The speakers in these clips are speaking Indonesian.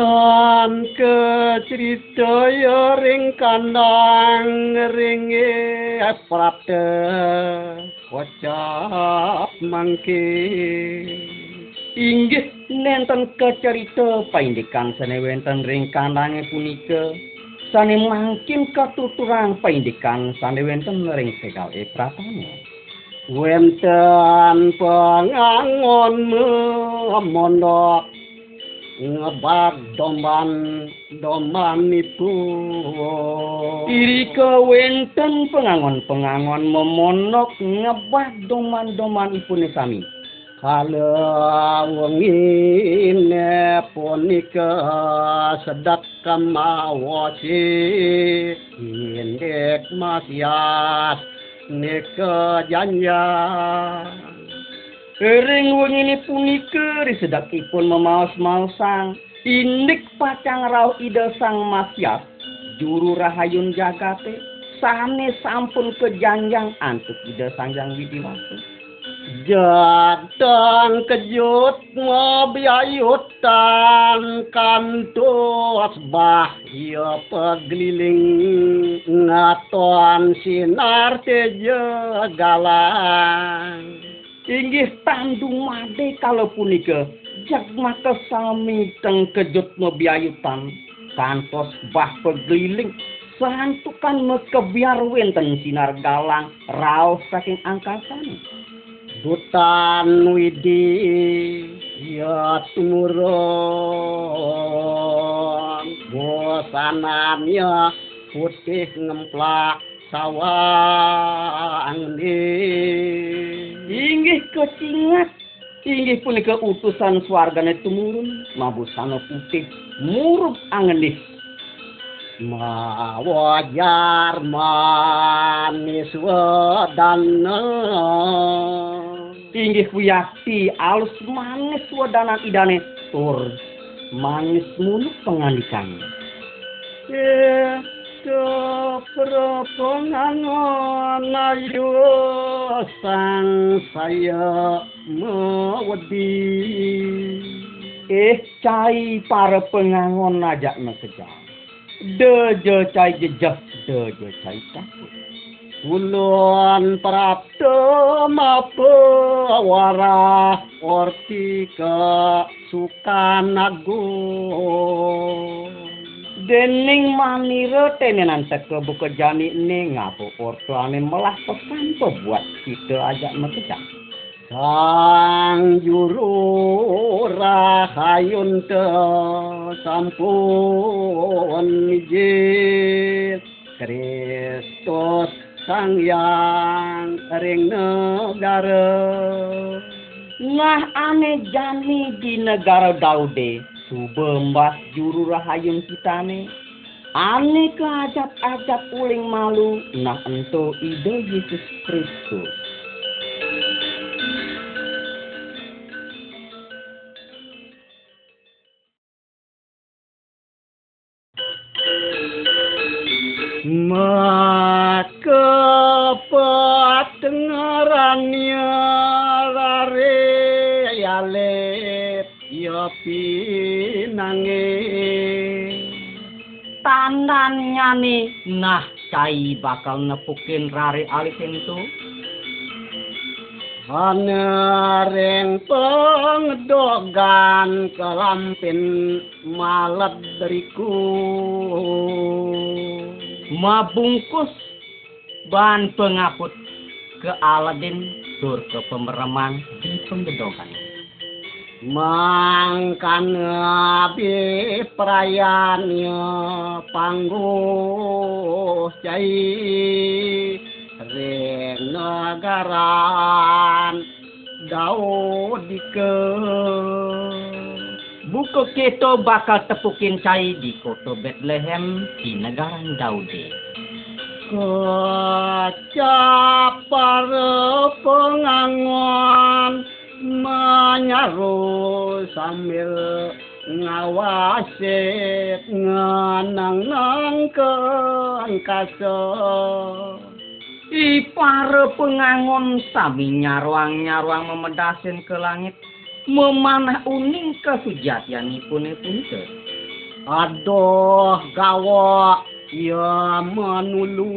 Tan kecritaya ring kandang ringe prapte kocap mangke. Inggih nenten kecerita paindikan sane wenten ring kandange punika. Sane mangkin katuturang paindikan sane wenten ring segale pratama. Wenten pengangon mondok ngebak domban domban itu irika wenten pengangon-pengangon memonok ngebak domban-domban ipun sami. Kala wengine punika sedak kamawasi indek masyas nika janjang Ring wengine punika risedakipun memaos-maosang indik pacang rauh ida sang masyas juru rahayun jagate sane sampun kejanjang antuk ida sangjang widiwasa jadang kejut mobiayutan kantos bah ya pegliling ngaton sinar teje galang inggih tandung made kalau punika jagmaka sami teng kejut mebiayutan kantos bah pegliling santukan mekebiar wenten sinar galang raos saking angkasan Dutan widi ya tumurun. Bosanannya putih ngemplak sawang inggih kecingat inggih punika utusan swargane tumurun. Mabusana putih murup angenis mawajar manis wedana inggih wiyakti alus manis wedanan idane. Tur manis muluk pengandikan Yeah. Kepropongan ayu sang saya mewedi eh cai para pengangon najak nekejang deje cai jejah deje cai takut. Ulun prapto mapo wara orti ke sukan agung dening manira tenenan teke buka jani ne ngapo ortuane melah pesan buat kita ajak mekecak sang juru rahayun te sampun mijit. Kristus sang yang ring negara. Nah ane jani di negara Daude subembas juru rahayun kitane ane keajab-ajab uling malu nah ento ide Yesus Kristus. Maka pinange tandannya nih nah cai bakal nepukin rare alit itu. Hanereng pengdogan kelampin malet dariku mabungkus bahan pengaput ke Aladin tur ke pemereman di penggedokan mangkan abi perayaannya pangguh cai ring nagaran Daud ke buku kita bakal tepukin cai di kota Bethlehem di negara Daude. Kecapar pengangon menyaru sambil ngawasit ngenang nang ke angkasa Ipare pengangon sami nyaruang-nyaruang memedasin ke langit memanah uning kesujatianipun punika aduh gawa ya manulu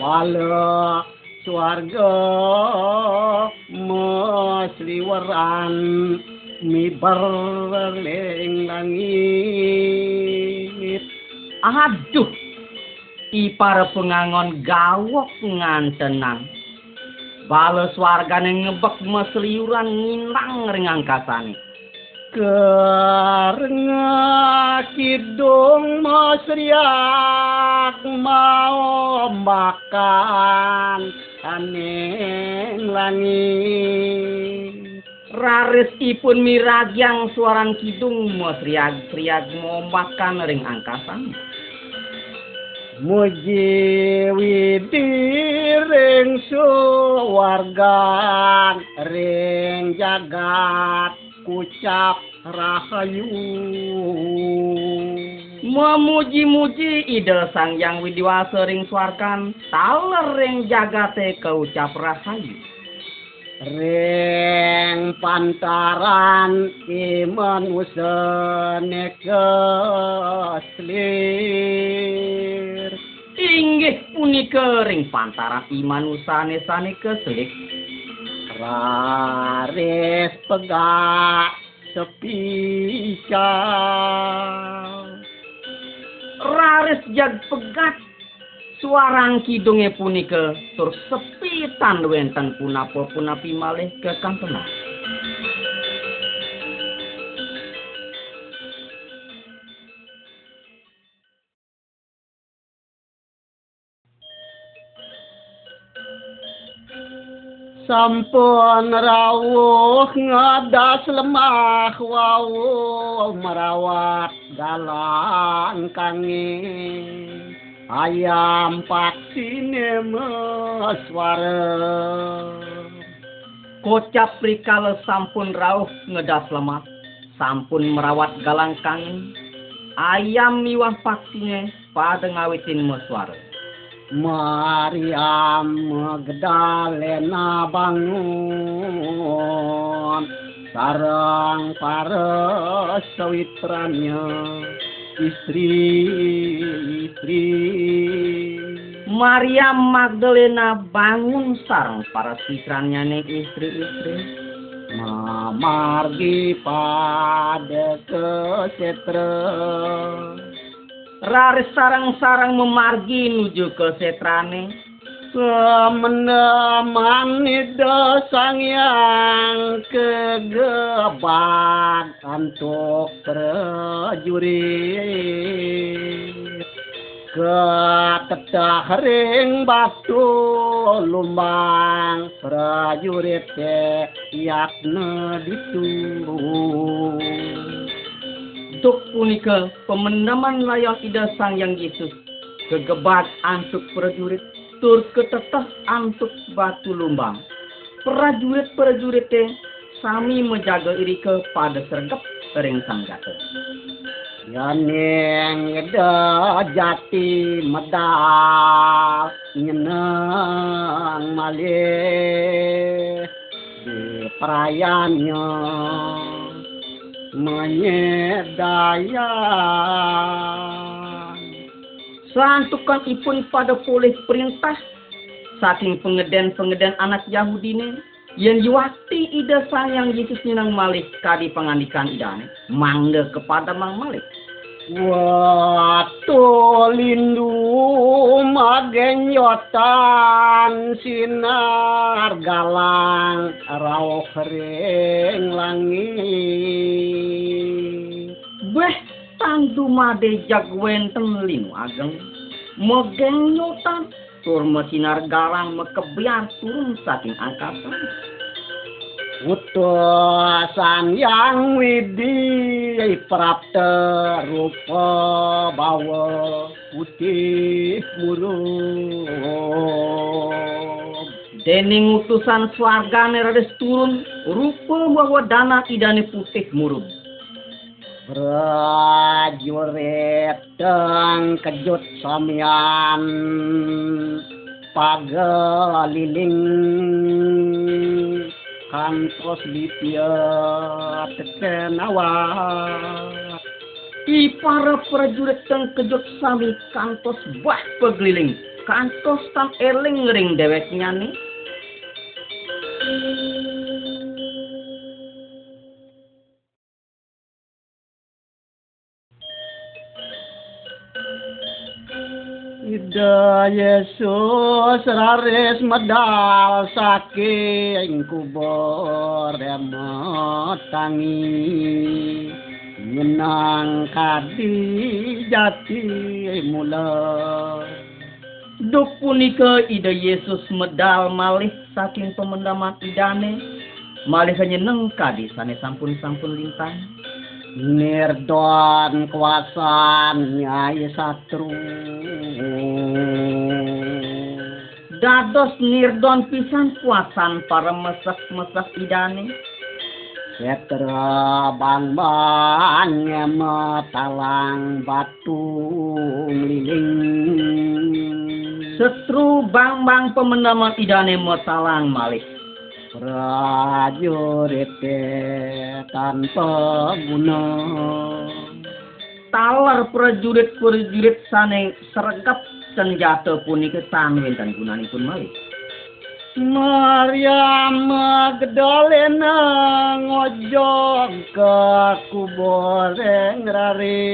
wala swarga mesliweran mi berleng langit Aduh, i para pengangon gawok ngantenan. Bales wargane ngebek mesliuran ngindang ring angkasane. Karena kidung masriak mau makan aneng langit. Raris ipun miragyang suaran kidung mesriag-riag mau makan ring angkasan. Muji widiring suwargan ring jagat kucap rahayu. Memuji-muji ide sang yang widiwasa ring suarkan, taler ring jagate keucap rahayu. Ring pantaran iman usane keslir. Inggih punika ring pantaran iman usane sane keslik. Raris pegak sepica. Raris jag pegat suarang kidunge punika tur sepi tan wenten punapa punapi malih kekantenan. Sampun rawuh ngadas lemah wau merawat dalang kange ayam paksine meswara Kocap rikala sampun rauh ngedas lemah, sampun merawat galang kangen, ayam miwah paksine pada ngawitin meswara. Maryam Magdalena bangun sarang para sawitrannya istri-istri Maria Magdalena bangun sarang para sitrannya nih istri-istri. mamargi pada kesetra Raris sarang-sarang memargi nuju ke setrane. menemani dosang yang kegebak untuk prajurit ketetah ring batu lumbang prajurit te yakna ditu Duk punika pemendaman layan ida sang yang Yesus. Kegebak antuk prajurit tur keteteh antuk batu lumbang. Prajurit-prajurit sami menjaga iri ke pada sergap ring sang jatuh. Yaning eda jati medal nyeneng malih di perayaannya menyedayan Santukan ipun pada pulih perintah. Saking pengeden-pengeden anak Yahudi ini yang yuwati ida sayang Yesus nyenang malih kadi pengandikan idane mangga kepada mang malih Watu lindu magenyotan sinar galang rauh ring langit Beh, tandu made jagwenten linu ageng. Megeng nyotan, tur mesinar garang mekebiar turun saking angkasa. Utusan yang widi prapta rupa bawa putih murung Dening utusan swargane redes turun, rupa bawa dana idane putih murub. prajurit dan kejut samian pagaliling kantos dipiat kenawa I para prajurit teng kejut sami kantos bah pegeliling. Kantos tan eling ring dewek nyani. Yesus raris medal saking kubur tangi menang kadi jati mula Duk punika ida Yesus medal malih saking pemendaman idane. Malih hanya nengkadi sane sampun-sampun lintang. Nirdon kuasan nyai satru Dados nirdon pisan kuasan para mesek-mesek idane. Setra bang bang matalang batu liling Setru bang-bang pemendaman idane metalang malih. Prajurit tanpa guna Talar prajurit-prajurit sane sergap senjata punika tan wonten gunanipun malih. Maryam Magdalena ngojok ke kubur rari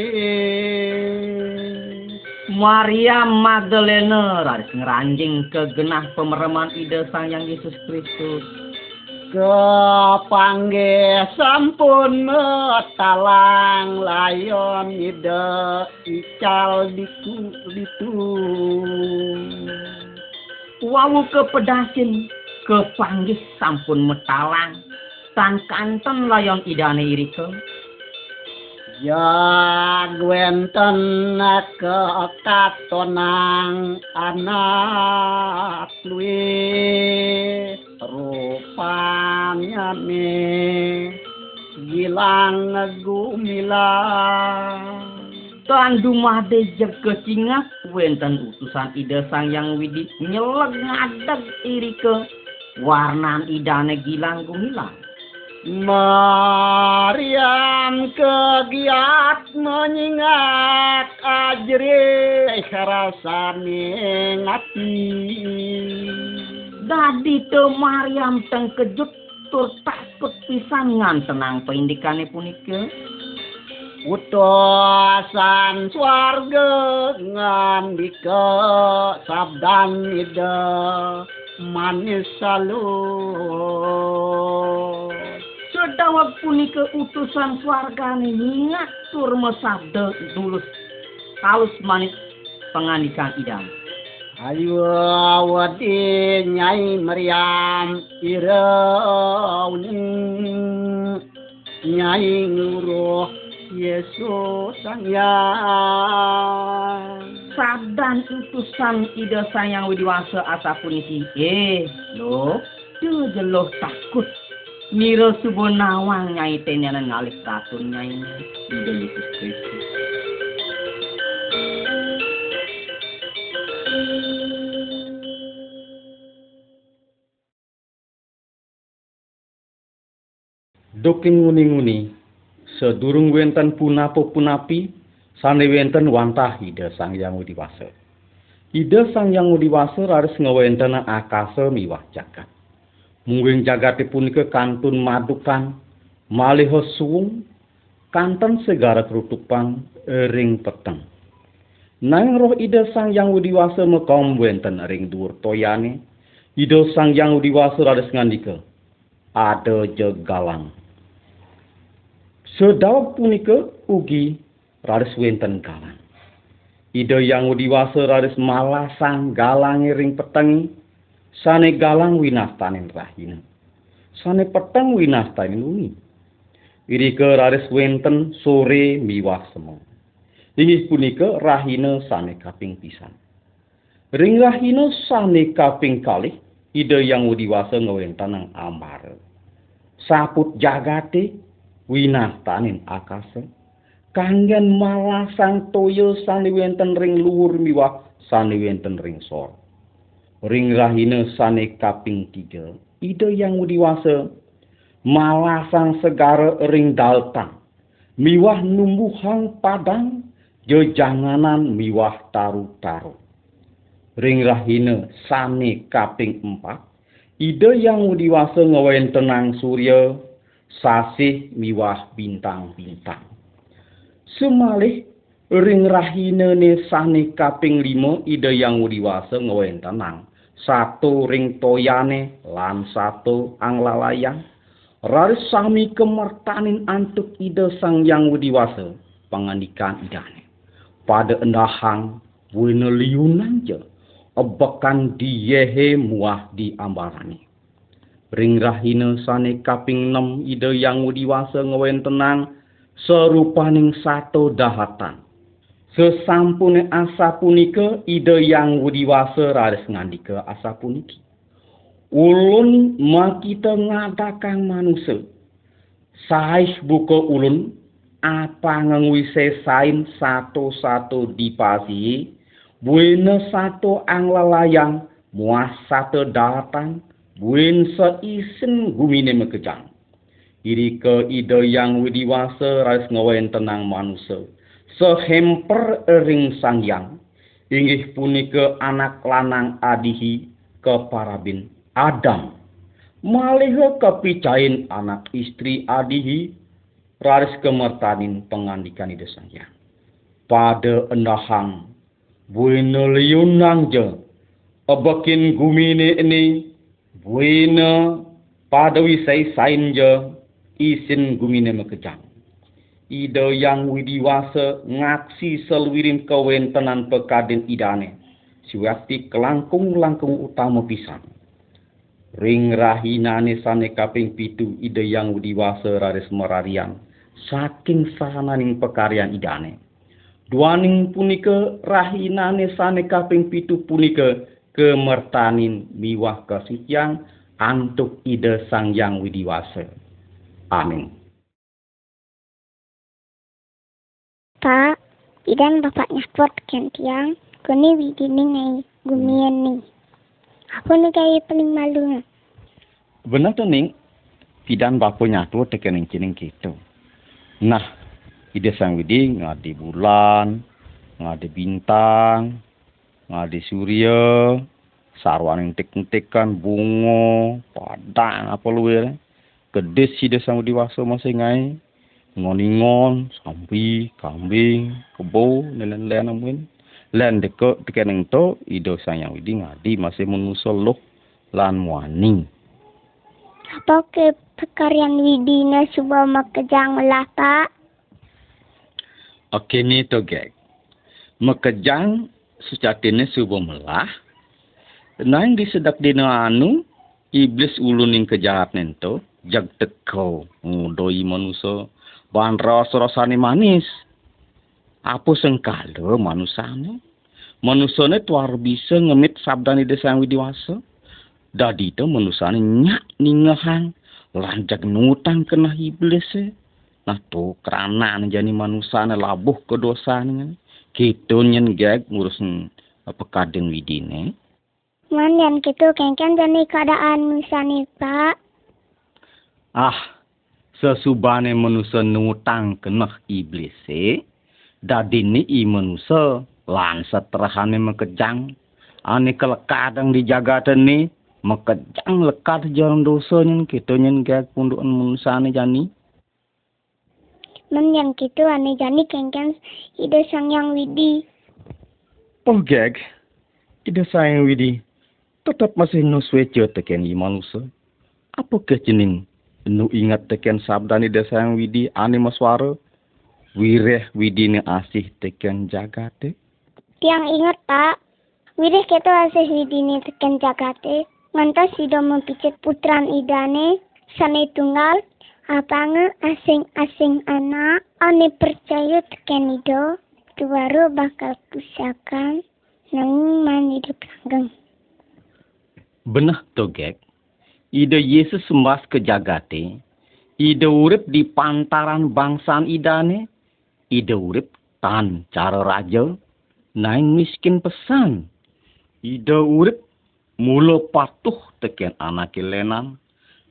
Maria Magdalena raris ngeranjing ke genah pemereman ide Sang Yang Yesus Kristus. Kepangge sampun metalang layon ide ical diku ditu. Wawu kepedasin kepanggih sampun metalang. Tan kanten layon idane irika. Ya gwenten ke katonang anak luwe rupanya me hilang gumila tandu made deja kecinga wenten utusan ide sang yang widi nyeleg ngadeg iri ke. Warnan idane gilang gumila Mariam kegiat menyingat ajri eh, kerasa mengati. Dadi te Maryam teng kejut tur takut pisan ngantenang pendikane punika. utusan swarga ngandika sabdan ida manis salu Sedawat punika utusan swargane ngatur mesabda dulus halus manis pengandikan idam. Ayu wadi nyai Maryam iraun nyai nguruh Yesus sayang Sabdan utusan ida sayang widiwasa asa punisi. Eh, lo, tuh jeloh takut. Mira subuh nawang nyai tenenan ngalih katun nyai ida Yesus Kristus. Doking nguni-nguni, sedurung wenten punapa punapi, sane wenten wantah ida sang yang udiwasa. Ida sang yang udiwasa raris ngewenten akasa miwah jagat. Mungguing jagate punika kantun madukan, maliho suwung, kanten segara kerutupan ring peteng. Nang roh ida sang yang udiwasa mekom wenten ring dur toyane, ida sang yang udiwasa raris ngandika, ada jegalang. Sedawat punika ugi raris wenten galang. Ida yang udiwasa raris malasang galange ring petengi, sane galang winastanin rahina. Sane peteng winastanin uni. Irika raris wenten sore miwah semu. Inggih punika rahina sane kaping pisan. Ring rahina sane kaping kalih, ida yang udiwasa ngewenten nang ambar. Saput jagate winastanin akasa kanggen malasang toyo sane wenten ring luhur miwah sane wenten ring sor. Ring rahina sane kaping tiga ida yang widiwasa malasang segara ring daltan miwah numbuhang padang jejanganan miwah taru-taru. Ring rahina sane kaping empat ide yang diwasa ngawen tenang surya sasih miwah bintang-bintang. Semalih ring rahina ne sane kaping lima ide yang diwasa ngawen tenang. Satu ring toyane lan satu anglalayang raris sami kemertanin antuk ide sang yang widiwasa pangandikan idane. Pada endahang wina liunan je ebekan diyehe muah di ambarani ring rahina sane kaping enam ide yang widiwasa ngawen tenang serupaning satu dahatan Sesampune asa punika ide yang widiwasa raris ngandika asa puniki. Ulun makita ngadakan manusia. Sais buka ulun apa ngengwise sain satu-satu dipasi buena satu anglalayang muas satu datang buen seisen gumine mekejang. Iri ke ide yang widiwasa raris ngawen tenang manusia. Sehemper ring sangyang inggih punika anak lanang adihi keparabin Adam. Malih kepicain anak istri adihi raris kemertanin pengandikan ide sangyang pada endahang buina liunang je abakin gumine ini buina pada wisai sain je isin gumine mekejang ide yang widiwasa ngaksi selwirim kewentenan pekadin idane. Siwati kelangkung-langkung utama pisan. Ring rahinane sane kaping pitu ide yang widiwasa raris merarian. Saking sahananing pekarian idane. Duaning punika rahinane sane kaping pitu punika kemertanin miwah kasihyang antuk ide sang yang widiwasa. Amin. Pak, idan bapaknya sport kan tiang, kuni widini ngai gumian ni. Aku ni kaya paling malu. Benar tu ning, pidan bapaknya tu tekening kining gitu. Nah, ide sang widi ngadi bulan, ngadi bintang, ngadi surya sarwaning tik-tik kan bunga padang apa luwe ya? gede si desa diwaso masih ngai. Ngoningon sampi kambing kebo nelen-len amun len deko tekeneng to ido sayang widi ngadi masih mengusul loh lan wani apa ke pekar yang widi na suba makejang lata oke okay, ni to gek makejang sejatine suba melah. Nang disedak dina anu iblis ulun ing kejahat nento jag teko ngudoi manusia bahan rasa-rasane manis. Apa sengkala manusane? Manusane tuar bisa ngemit sabdani desa yang widiwasa. Dadi itu manusane nyak ningahan. Lanjak nutang kena iblis e. Nah tu kerana jani manusane labuh ke dosa ni. Kita nyen gag ngurus pekadeng widine. Man yang gitu kengken jani keadaan misani pak. Ah, sesubane manusia nutang kenah iblis e dadini i manusia lan seterahane mekejang ane kelekadang di jagatan ni mekejang lekat jalan dosa nyen kita nyen gak pundukan manusia ni jani Men yang gitu ane jani kengken ide sang yang widi. Oh gag, ide sayang widi tetap masih nuswe teken i manusia. Apa kejening nu ingat teken sabdani desa yang widi ani maswara wireh widi ni asih teken jagate Tiang ingat pak, wirih keto asih widi ni teken jagate. Ngantos sido mempicit putran idane, sane tunggal, apanga asing-asing anak, ane percaya teken ido, tu baru bakal pusakan, nang man hidup langgeng. Benah to gek, ide Yesus sembas ke jagate, ide urip di pantaran bangsaan idane, ide urip tan cara raja, naing miskin pesan. Ide urip mula patuh teken anak lenan,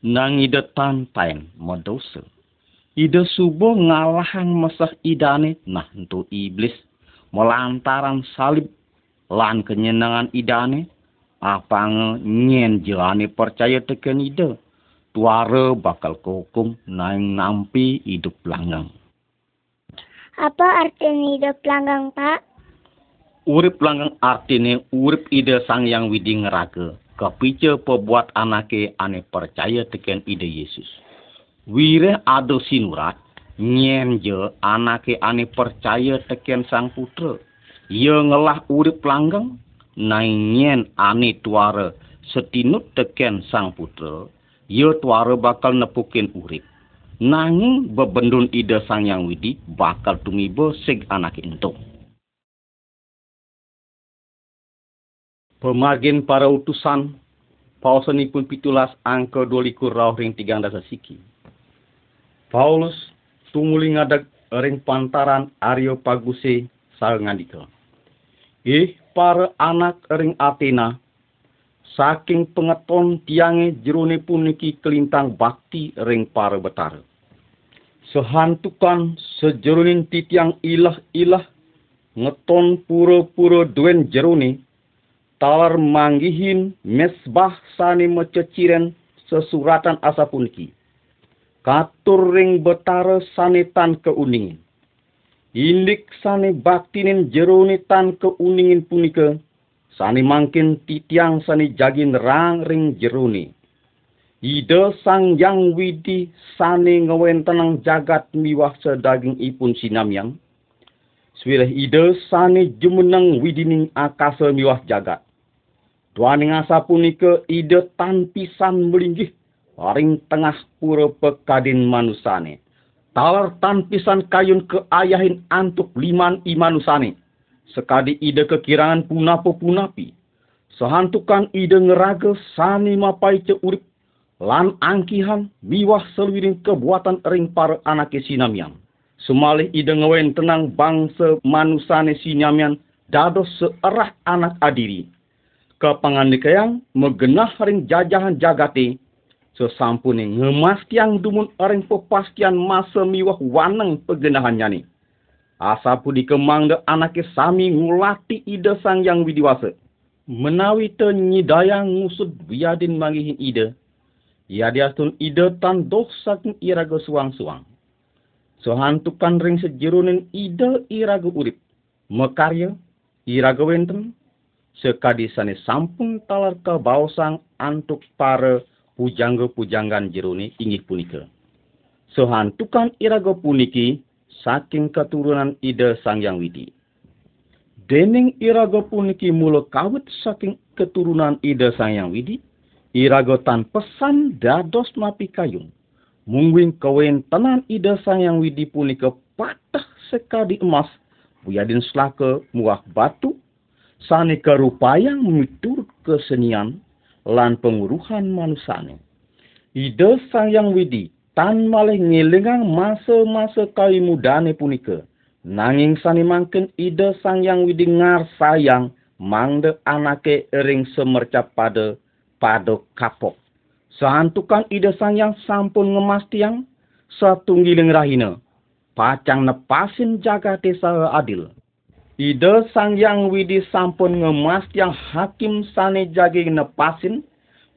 nang ida tantain medosa. Ida subuh ngalahang mesah idane nah untuk iblis melantaran salib lan kenyenangan idane apa nyen jelani percaya teken ida tuara bakal kukum naing nampi hidup langgang. Apa artinya hidup langgang, Pak? Urip langgang artinya urip ide sang yang widi ngeraga. Kepice pebuat anake ane percaya teken ide Yesus. Wire ado sinurat nyen je anake ane percaya teken sang putra. Ia ngelah urip langgang naing ane tuara setinut teken sang putra. Ia tuara bakal nepukin urip. Nanging bebendun ide sang yang widi bakal tumibo seg anak entuk. Pemargin para utusan, pausanipun pitulas angka dolikur rauh ring tigang dasa siki. Paulus tumuli ngadag ring pantaran Aryo Paguse ngandika. Ih para anak ring Athena, saking pengeton tiange jerone puniki kelintang bakti ring para betara. Sehantukan sejerunin titiang ilah-ilah ngeton pura-pura duen jerone talar manggihin mesbah sani mececiren sesuratan asa puniki. Katur ring betara sani tan keuningin. Indik sani baktinin jeroni tan keuningin punika. Sani mangkin titiang sani jagin rang ring jeroni. Ide sang yang widi sani ngewen tenang jagat miwah sedaging ipun sinamyang. Swireh ide sani jumenang widining akasa miwah jagat. Tuaning asa punika ide tan pisan melinggih paring tengah pura pekadin manusane. Talar tan pisan kayun ke ayahin antuk liman imanusane. Sekadi ide kekirangan punapo punapi. Sehantukan ide ngeraga sani mapai ce urip lan angkihan miwah seluiring kebuatan ring para anak sinamian. Semalih ide ngewen tenang bangsa manusane sinamian dados seerah anak adiri kepangandikayang megenah ring jajahan jagati sesampune ngemas tiang dumun ring pepastian masa miwah waneng pegenahannya ni. Asa pudi kemang de anake sami ngulati ide sang yang widiwasa. Menawi te nyidaya ngusud biadin mangihin ide. Ia diastun ide tan doh saking iraga suang-suang. Sohantukan ring sejerunin ide iraga urip. Mekarya, iraga wenten, sekadisane sampun talar ke bausang antuk para pujangga-pujanggan jeruni inggih punika. Sehantukan iraga puniki saking keturunan ide sang yang widi. Dening iraga puniki mula kawit saking keturunan ide sang yang widi, iraga tan pesan dados mapi kayung. Mungwing kawen tenan ide sang yang widi punika patah sekadi emas, buyadin selaka muah batu sane karupayang miturut kesenian lan penguruhan manusane. Ide sang yang widi tan malih ngelengang masa-masa kawi mudane punika. Nanging sani mangken ide sang yang widi ngar sayang mangde anake ering semercap pada pada kapok. Sehantukan ide sang yang sampun ngemas tiang satunggiling rahina. Pacang nepasin jaga desa adil Ide sang yang widi sampun ngemas yang hakim sane jagi nepasin,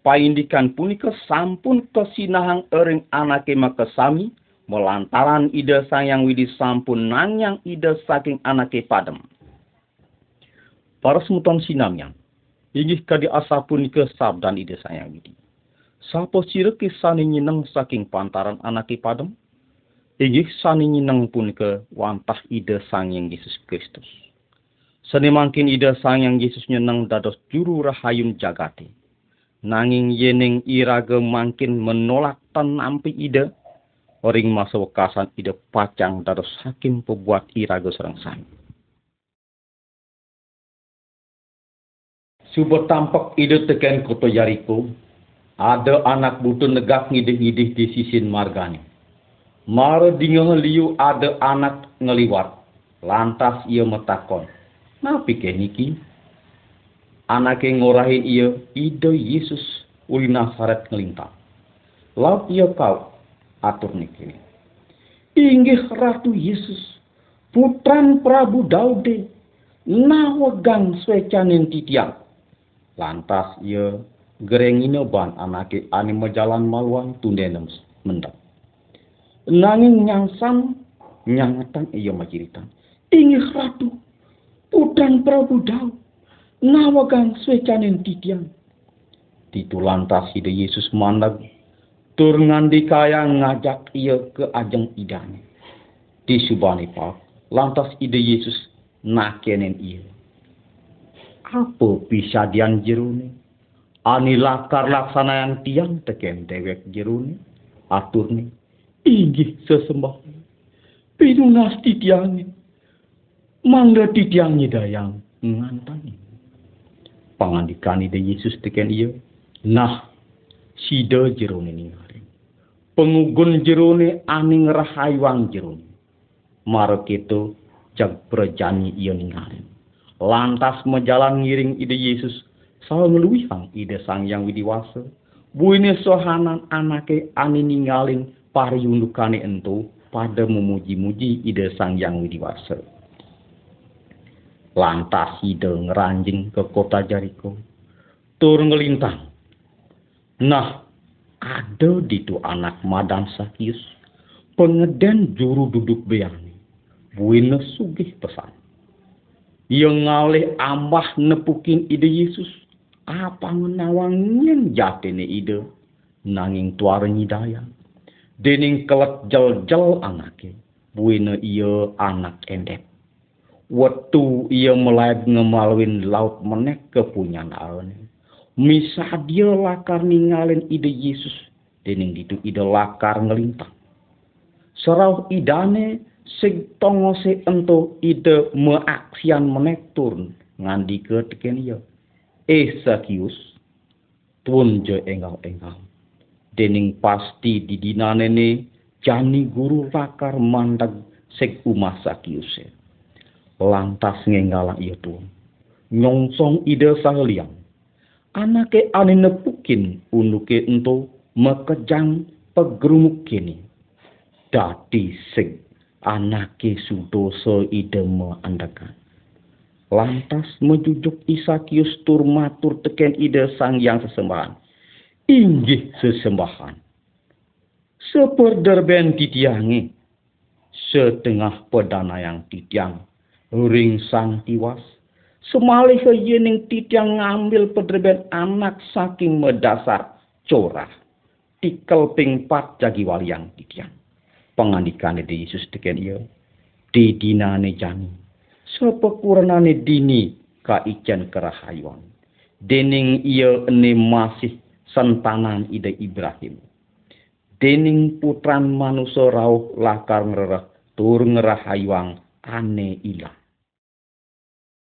paindikan punika sampun kesinahang ering anake makesami, melantaran ide sang yang widi sampun nanyang ide saking anake padem. Para semutan sinamyang, inggih kadi asa punika sabdan ide sang yang widi. Sapo sireke sane nyineng saking pantaran anake padem, inggih sane nyineng punika wantah ide sang yang Yesus Kristus. Seni mangkin ida sang yang Yesus nyenang dados juru rahayun jagati. Nanging yening iraga mangkin menolak tan ampi ida. Oring masa wekasan ida pacang dados hakim pebuat iraga serang sang. Subuh tampak ide teken koto Yariko. Ada anak butuh negak ngidih-ngidih di sisin margani. Mara dingah liu ada anak ngeliwat. Lantas ia metakon Napi niki? Anake ngorahi iya ide Yesus uli Nasaret ngelintang. laut ia kau atur nikini. Inggih Ratu Yesus, putran Prabu Daude, nawegang swecanin titiang. Lantas ia gerengine ban anake majalan maluang tundenem mendap. Nanging nyangsam nyangatan ia majiritan. Inggih Ratu, putran Prabu Daud, nawegang swecanin titiang. Titu lantas ide Yesus mandag tur ngandikaya ngajak ia ke ajeng idane. Di subani pak, lantas ide Yesus nakenen ia. Apa bisa dian jeruni? Ani lakar laksana yang tiang teken dewek jeruni. Atur ni, inggih sesembah. Pinunas titiangi. Mangga titiangi dayang ngantani. Pangandikan ide Yesus teken ia. Nah, sida jerone ningali. Pengugun jerone aning rahaywang jerone. Marek itu jag berjanji ia ningali. Lantas menjalan ngiring ide Yesus salah ngeluihang ide sang yang widiwasa. Buine sohanan anake ani ninggalin pariundukane ento pada memuji-muji ide sang yang widiwasa. Lantas ide ngeranjing ke kota Jericho. Tur ngelintang Nah, ada di tu anak madan Sakius, pengeden juru duduk beani, buina sugih pesan. Yang ngalih ambah nepukin ide Yesus, apa ngenawangin jatine ide, nanging tuara nyidaya. Dening kelet jel-jel anake, buina iya anak endep. Waktu ia mulai ngemalwin laut menek kepunyan alne Misa dia lakar ningalin ide Yesus. Dening ditu ide lakar ngelintang. Serau idane sing tongo se ento ide meaksian menek turun ngandi ke teken. Eh Sakius, tuan je engau-engau. Dening pasti di dinane ne jani guru lakar mandag sek umah Sakius. Lantas ngengalang iya tuan. Nyongsong ide saheliang anake ane nepukin unuke ento mekejang pegrumuk kini. Dadi sing anake sudoso ideme andakan. Lantas mejujuk Isakius tur matur teken ide sang yang sesembahan. Inggih sesembahan. Seperderben titiangi. Setengah pedana yang titiang. Ring sang tiwas Semalih yening titiang ngambil pedreben anak saking medasar corah. Tikel ping pat jagi waliang titiang. Pengandikane di Yesus deken iya. Di dinane jani. Sepekuranane dini ka ijen kerahayuan. Dening iya ene masih sentanan ide Ibrahim. Dening putran manusia rauh lakar ngerah tur ngerahayuang ane ilang